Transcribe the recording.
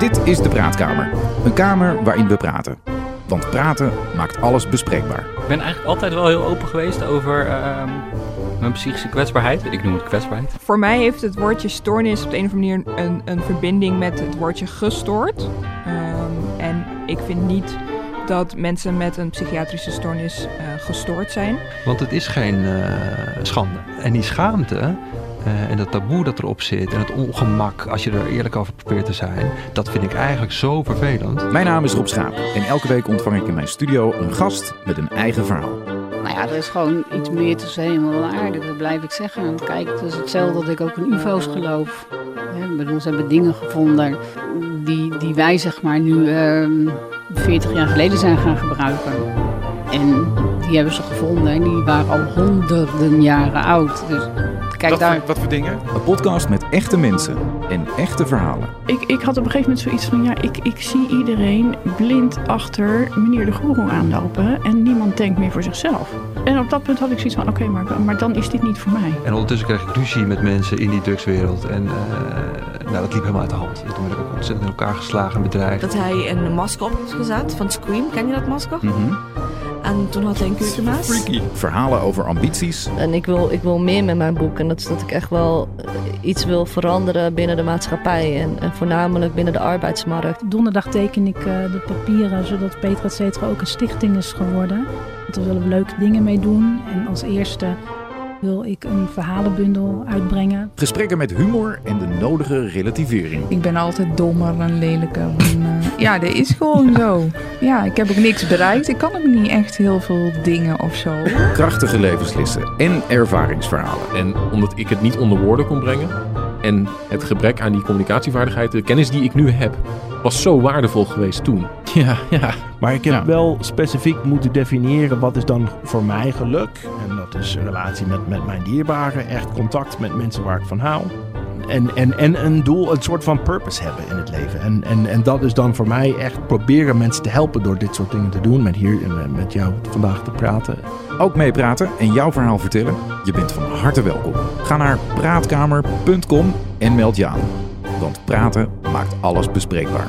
Dit is de Praatkamer. Een kamer waarin we praten. Want praten maakt alles bespreekbaar. Ik ben eigenlijk altijd wel heel open geweest over ehm, mijn psychische kwetsbaarheid. Ik noem het kwetsbaarheid. Voor mij heeft het woordje stoornis op de een of andere manier een, een verbinding met het woordje gestoord. Ehm, en ik vind niet dat mensen met een psychiatrische stoornis eh, gestoord zijn. Want het is geen eh, schande. En die schaamte eh, en dat taboe dat erop zit en het ongemak als je er eerlijk over probeert te zijn, dat vind ik eigenlijk zo vervelend. Mijn naam is Rob Schaap en elke week ontvang ik in mijn studio een gast met een eigen verhaal. Nou ja, er is gewoon iets meer tussen hemel en aarde, dat blijf ik zeggen. Kijk, het is hetzelfde dat ik ook in ufo's geloof. Bedoel, ze hebben dingen gevonden die, die wij zeg maar nu ehm 40 jaar geleden zijn gaan gebruiken. En die hebben ze gevonden en die waren al honderden jaren oud. Dus kijk daar. wat voor dingen? Een podcast met echte mensen en echte verhalen. Ik, ik had op een gegeven moment zoiets van, ja, ik, ik zie iedereen blind achter meneer de goeroe aanlopen en niemand denkt meer voor zichzelf. En op dat punt had ik zoiets van, oké, maar, maar dan is dit niet voor mij. En ondertussen kreeg ik ruzie met mensen in die drugswereld. En eh, nou, dat liep helemaal uit de hand. Toen werd ik ook ontzettend in elkaar geslagen en bedreigd. dat hij een masker op had gezet van Scream. Ken je dat masker? Mhm. En toen had hij een keukenmes. Verhalen over ambities, En ik wil, ik wil meer met mijn boek. En dat is dat ik echt wel eh, iets wil veranderen binnen de maatschappij. En, en voornamelijk binnen de arbeidsmarkt. Donderdag teken ik eh, de papieren zodat Petra et cetera ook een stichting is geworden. Want daar willen we leuke dingen mee doen. En als eerste wil ik een verhalenbundel uitbrengen. gesprekken met humor en de nodige relativering. Ik ben altijd dommer en lelijker. En, eh, ja, dat is gewoon zo. Ja, ik heb ook niks bereikt. Ik kan ook niet echt heel veel dingen of zo. Krachtige levenslessen en ervaringsverhalen. En omdat ik het niet onder woorden kon brengen. En het gebrek aan die communicatievaardigheid, de kennis die ik nu heb, was zo waardevol geweest toen. Ja, ja. Maar ik heb Ja. wel specifiek moeten definiëren wat is dan voor mij geluk. En dat is een relatie met, met mijn dierbaren, echt contact met mensen waar ik van hou. En, en, en een doel, een soort van purpose hebben in het leven. En, en, en dat is dan voor mij echt proberen mensen te helpen door dit soort dingen te doen. Met hier en met jou vandaag te praten. Ook meepraten en jouw verhaal vertellen? Je bent van harte welkom. Ga naar praatkamer.com en meld je aan. Want praten maakt alles bespreekbaar.